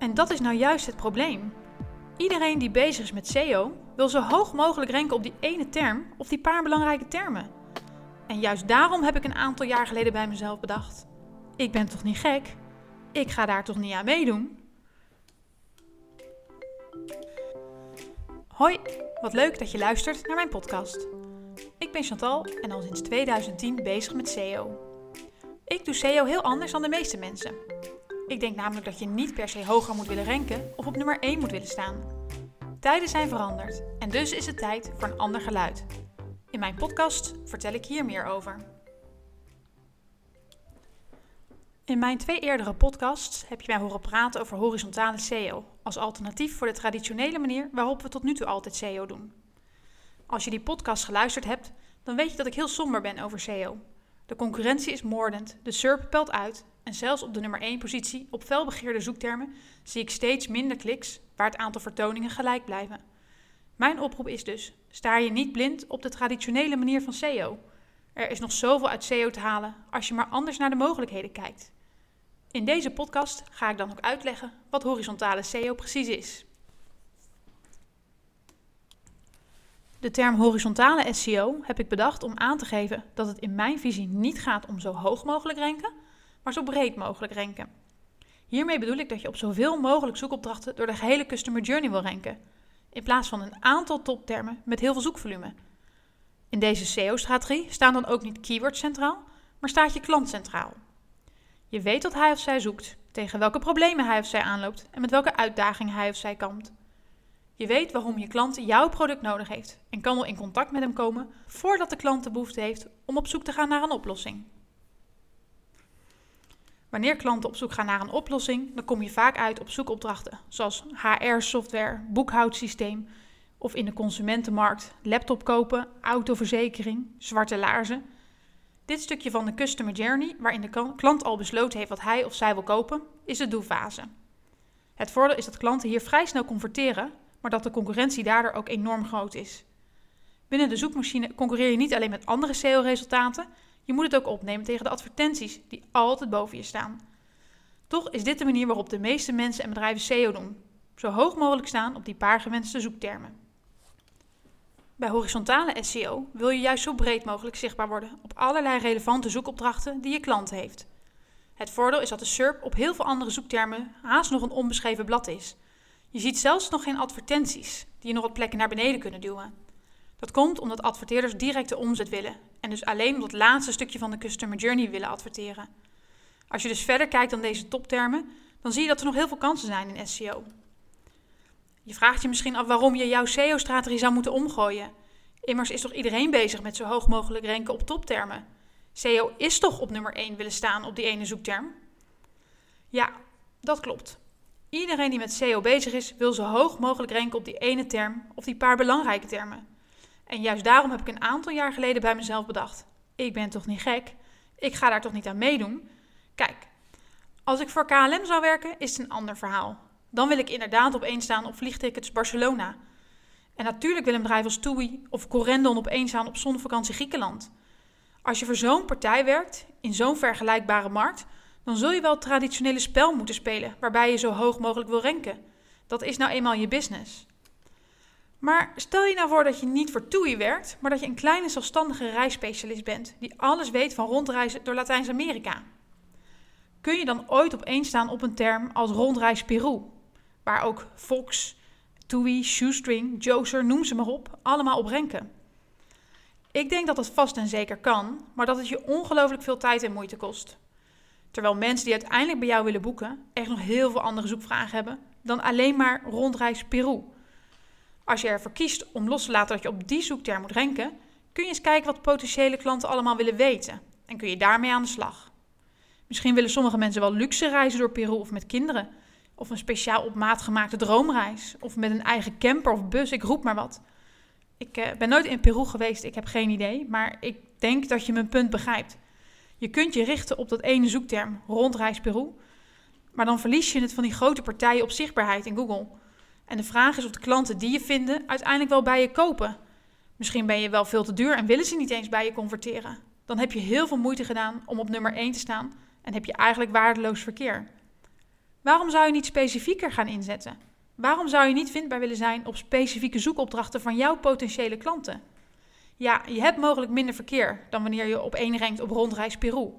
En dat is nou juist het probleem. Iedereen die bezig is met SEO wil zo hoog mogelijk ranken op die ene term of die paar belangrijke termen. En juist daarom heb ik een aantal jaar geleden bij mezelf bedacht: ik ben toch niet gek? Ik ga daar toch niet aan meedoen? Hoi, wat leuk dat je luistert naar mijn podcast. Ik ben Chantal en al sinds 2010 bezig met SEO. Ik doe SEO heel anders dan de meeste mensen. Ik denk namelijk dat je niet per se hoger moet willen ranken of op nummer 1 moet willen staan. Tijden zijn veranderd en dus is het tijd voor een ander geluid. In mijn podcast vertel ik hier meer over. In mijn twee eerdere podcasts heb je mij horen praten over horizontale SEO als alternatief voor de traditionele manier waarop we tot nu toe altijd SEO doen. Als je die podcast geluisterd hebt, dan weet je dat ik heel somber ben over SEO. De concurrentie is moordend, de SERP pelt uit en zelfs op de nummer 1 positie op felbegeerde zoektermen zie ik steeds minder kliks waar het aantal vertoningen gelijk blijven. Mijn oproep is dus: sta je niet blind op de traditionele manier van SEO. Er is nog zoveel uit SEO te halen als je maar anders naar de mogelijkheden kijkt. In deze podcast ga ik dan ook uitleggen wat horizontale SEO precies is. De term horizontale SEO heb ik bedacht om aan te geven dat het in mijn visie niet gaat om zo hoog mogelijk ranken, maar zo breed mogelijk ranken. Hiermee bedoel ik dat je op zoveel mogelijk zoekopdrachten door de gehele customer journey wil ranken, in plaats van een aantal toptermen met heel veel zoekvolume. In deze SEO-strategie staan dan ook niet keywords centraal, maar staat je klant centraal. Je weet wat hij of zij zoekt, tegen welke problemen hij of zij aanloopt en met welke uitdagingen hij of zij kampt. Je weet waarom je klant jouw product nodig heeft en kan al in contact met hem komen voordat de klant de behoefte heeft om op zoek te gaan naar een oplossing. Wanneer klanten op zoek gaan naar een oplossing, dan kom je vaak uit op zoekopdrachten zoals HR-software, boekhoudsysteem of in de consumentenmarkt laptop kopen, autoverzekering, zwarte laarzen. Dit stukje van de customer journey, waarin de klant al besloten heeft wat hij of zij wil kopen, is de doe-fase. Het voordeel is dat klanten hier vrij snel converteren, maar dat de concurrentie daardoor ook enorm groot is. Binnen de zoekmachine concurreer je niet alleen met andere SEO-resultaten, je moet het ook opnemen tegen de advertenties die altijd boven je staan. Toch is dit de manier waarop de meeste mensen en bedrijven SEO doen. Zo hoog mogelijk staan op die paar gewenste zoektermen. Bij horizontale SEO wil je juist zo breed mogelijk zichtbaar worden op allerlei relevante zoekopdrachten die je klant heeft. Het voordeel is dat de SERP op heel veel andere zoektermen haast nog een onbeschreven blad is. Je ziet zelfs nog geen advertenties die je nog wat plekken naar beneden kunnen duwen. Dat komt omdat adverteerders directe omzet willen en dus alleen op dat laatste stukje van de customer journey willen adverteren. Als je dus verder kijkt dan deze toptermen, dan zie je dat er nog heel veel kansen zijn in SEO. Je vraagt je misschien af waarom je jouw SEO-strategie zou moeten omgooien. Immers is toch iedereen bezig met zo hoog mogelijk ranken op toptermen? SEO is toch op nummer 1 willen staan op die ene zoekterm? Ja, dat klopt. Iedereen die met SEO bezig is, wil zo hoog mogelijk ranken op die ene term of die paar belangrijke termen. En juist daarom heb ik een aantal jaar geleden bij mezelf bedacht: ik ben toch niet gek? Ik ga daar toch niet aan meedoen? Kijk, als ik voor KLM zou werken, is het een ander verhaal. Dan wil ik inderdaad op één staan op vliegtickets Barcelona. En natuurlijk wil een bedrijf als TUI of Corendon op één staan op zonnevakantie Griekenland. Als je voor zo'n partij werkt, in zo'n vergelijkbare markt, dan zul je wel het traditionele spel moeten spelen waarbij je zo hoog mogelijk wil ranken. Dat is nou eenmaal je business. Maar stel je nou voor dat je niet voor TUI werkt, maar dat je een kleine zelfstandige reisspecialist bent die alles weet van rondreizen door Latijns-Amerika. Kun je dan ooit opeens staan op een term als rondreis Peru, waar ook Fox, TUI, Shoestring, Joser, noem ze maar op, allemaal op renken? Ik denk dat dat vast en zeker kan, maar dat het je ongelooflijk veel tijd en moeite kost. Terwijl mensen die uiteindelijk bij jou willen boeken echt nog heel veel andere zoekvragen hebben dan alleen maar rondreis Peru. Als je ervoor kiest om los te laten dat je op die zoekterm moet ranken, kun je eens kijken wat potentiële klanten allemaal willen weten en kun je daarmee aan de slag. Misschien willen sommige mensen wel luxe reizen door Peru of met kinderen, of een speciaal op maat gemaakte droomreis, of met een eigen camper of bus, ik roep maar wat. Ik uh, ben nooit in Peru geweest, ik heb geen idee, maar ik denk dat je mijn punt begrijpt. Je kunt je richten op dat ene zoekterm, rondreis Peru, maar dan verlies je het van die grote partijen op zichtbaarheid in Google. En de vraag is of de klanten die je vinden uiteindelijk wel bij je kopen. Misschien ben je wel veel te duur en willen ze niet eens bij je converteren. Dan heb je heel veel moeite gedaan om op nummer 1 te staan en heb je eigenlijk waardeloos verkeer. Waarom zou je niet specifieker gaan inzetten? Waarom zou je niet vindbaar willen zijn op specifieke zoekopdrachten van jouw potentiële klanten? Ja, je hebt mogelijk minder verkeer dan wanneer je op één op rondreis Peru.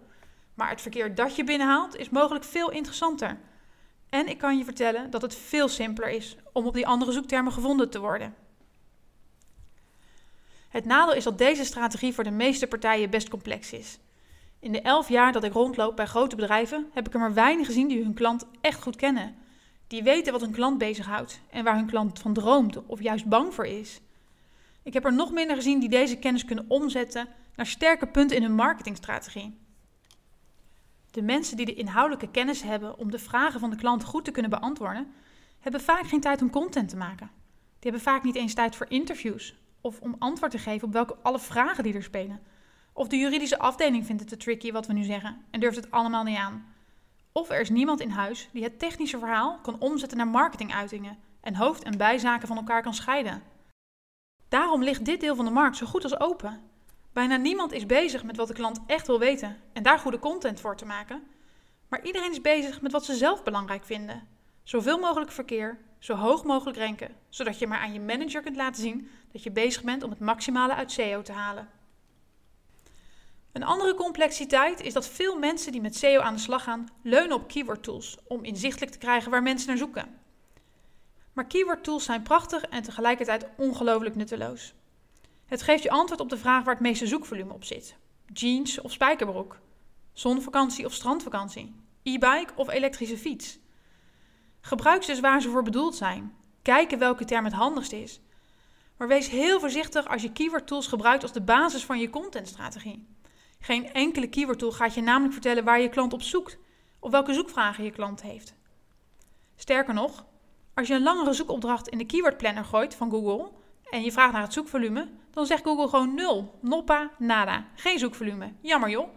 Maar het verkeer dat je binnenhaalt is mogelijk veel interessanter. En ik kan je vertellen dat het veel simpeler is om op die andere zoektermen gevonden te worden. Het nadeel is dat deze strategie voor de meeste partijen best complex is. In de elf jaar dat ik rondloop bij grote bedrijven heb ik er maar weinig gezien die hun klant echt goed kennen. Die weten wat hun klant bezighoudt en waar hun klant van droomt of juist bang voor is. Ik heb er nog minder gezien die deze kennis kunnen omzetten naar sterke punten in hun marketingstrategie. De mensen die de inhoudelijke kennis hebben om de vragen van de klant goed te kunnen beantwoorden, hebben vaak geen tijd om content te maken. Die hebben vaak niet eens tijd voor interviews of om antwoord te geven op welke alle vragen die er spelen. Of de juridische afdeling vindt het te tricky wat we nu zeggen en durft het allemaal niet aan. Of er is niemand in huis die het technische verhaal kan omzetten naar marketinguitingen en hoofd- en bijzaken van elkaar kan scheiden. Daarom ligt dit deel van de markt zo goed als open. Bijna niemand is bezig met wat de klant echt wil weten en daar goede content voor te maken. Maar iedereen is bezig met wat ze zelf belangrijk vinden. Zoveel mogelijk verkeer, zo hoog mogelijk ranken, zodat je maar aan je manager kunt laten zien dat je bezig bent om het maximale uit SEO te halen. Een andere complexiteit is dat veel mensen die met SEO aan de slag gaan, leunen op keyword tools om inzichtelijk te krijgen waar mensen naar zoeken. Maar keyword tools zijn prachtig en tegelijkertijd ongelooflijk nutteloos. Het geeft je antwoord op de vraag waar het meeste zoekvolume op zit: jeans of spijkerbroek, zonvakantie of strandvakantie, e-bike of elektrische fiets. Gebruik ze dus waar ze voor bedoeld zijn. Kijken welke term het handigst is. Maar wees heel voorzichtig als je keyword tools gebruikt als de basis van je contentstrategie. Geen enkele keyword tool gaat je namelijk vertellen waar je klant op zoekt of welke zoekvragen je klant heeft. Sterker nog, als je een langere zoekopdracht in de keyword planner gooit van Google en je vraagt naar het zoekvolume, dan zegt Google gewoon nul, noppa, nada. Geen zoekvolume. Jammer joh.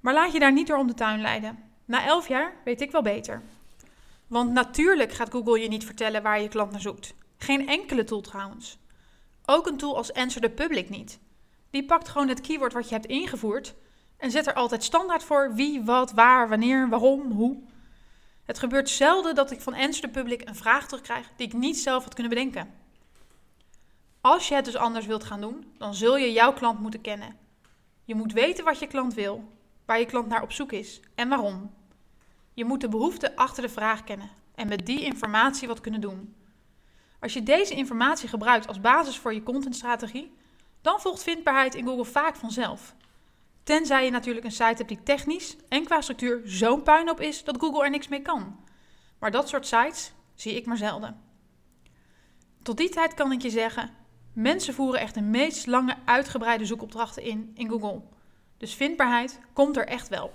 Maar laat je daar niet door om de tuin leiden. Na 11 jaar weet ik wel beter. Want natuurlijk gaat Google je niet vertellen waar je klant naar zoekt. Geen enkele tool trouwens. Ook een tool als Answer the Public niet. Die pakt gewoon het keyword wat je hebt ingevoerd en zet er altijd standaard voor wie, wat, waar, wanneer, waarom, hoe. Het gebeurt zelden dat ik van Answer the Public een vraag terugkrijg die ik niet zelf had kunnen bedenken. Als je het dus anders wilt gaan doen, dan zul je jouw klant moeten kennen. Je moet weten wat je klant wil, waar je klant naar op zoek is en waarom. Je moet de behoefte achter de vraag kennen en met die informatie wat kunnen doen. Als je deze informatie gebruikt als basis voor je contentstrategie, dan volgt vindbaarheid in Google vaak vanzelf. Tenzij je natuurlijk een site hebt die technisch en qua structuur zo'n puinhoop is dat Google er niks mee kan. Maar dat soort sites zie ik maar zelden. Tot die tijd kan ik je zeggen: mensen voeren echt de meest lange uitgebreide zoekopdrachten in in Google. Dus vindbaarheid komt er echt wel.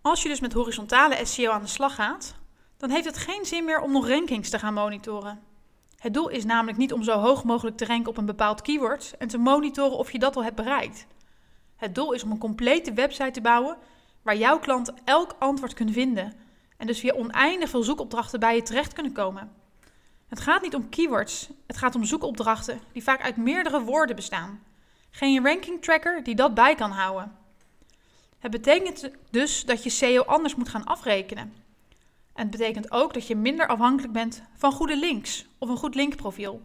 Als je dus met horizontale SEO aan de slag gaat, dan heeft het geen zin meer om nog rankings te gaan monitoren. Het doel is namelijk niet om zo hoog mogelijk te ranken op een bepaald keyword en te monitoren of je dat al hebt bereikt. Het doel is om een complete website te bouwen waar jouw klant elk antwoord kunt vinden en dus via oneindig veel zoekopdrachten bij je terecht kunnen komen. Het gaat niet om keywords, het gaat om zoekopdrachten die vaak uit meerdere woorden bestaan. Geen ranking tracker die dat bij kan houden. Het betekent dus dat je SEO anders moet gaan afrekenen. En het betekent ook dat je minder afhankelijk bent van goede links of een goed linkprofiel.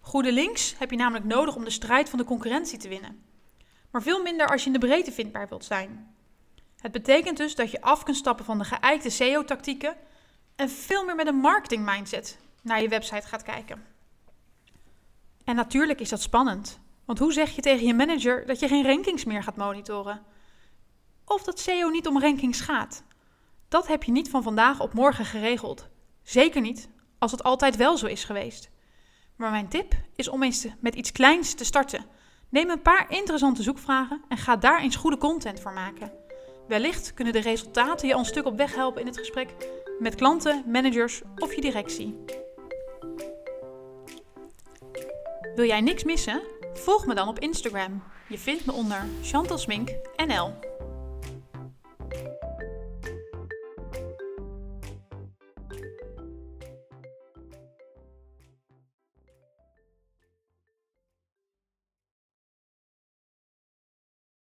Goede links heb je namelijk nodig om de strijd van de concurrentie te winnen. Maar veel minder als je in de breedte vindbaar wilt zijn. Het betekent dus dat je af kunt stappen van de geëikte SEO-tactieken en veel meer met een marketing mindset naar je website gaat kijken. En natuurlijk is dat spannend, want hoe zeg je tegen je manager dat je geen rankings meer gaat monitoren? Of dat SEO niet om rankings gaat? Dat heb je niet van vandaag op morgen geregeld. Zeker niet als het altijd wel zo is geweest. Maar mijn tip is om eens met iets kleins te starten. Neem een paar interessante zoekvragen en ga daar eens goede content voor maken. Wellicht kunnen de resultaten je al een stuk op weg helpen in het gesprek met klanten, managers of je directie. Wil jij niks missen? Volg me dan op Instagram. Je vindt me onder Chantal NL.